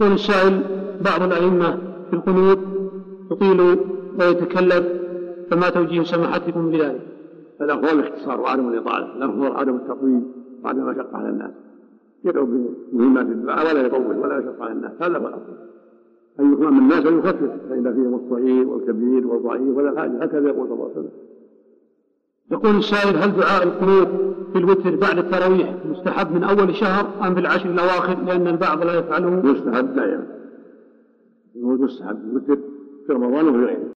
يقول السائل بعض الأئمة في القنوت يطيل ويتكلف فما توجيه سماحتكم بذلك؟ الأفضل الاختصار وعدم الإطالة الأفضل عدم التطويل وعدم المشقة على الناس. يدعو بمهمات الدعاء ولا يطول ولا يشق على الناس هذا هو الأفضل أن يكرم الناس أن يخفف فإن فيهم الصغير والكبير والضعيف ولا حاجة هكذا يقول صلى الله عليه وسلم. يقول السائل هل دعاء القنوت في الوتر بعد التراويح مستحب من أول شهر أم في العشر الأواخر لأن البعض لا يفعله. مستحب دائما هو مستحب الوتر في رمضان وفي غيره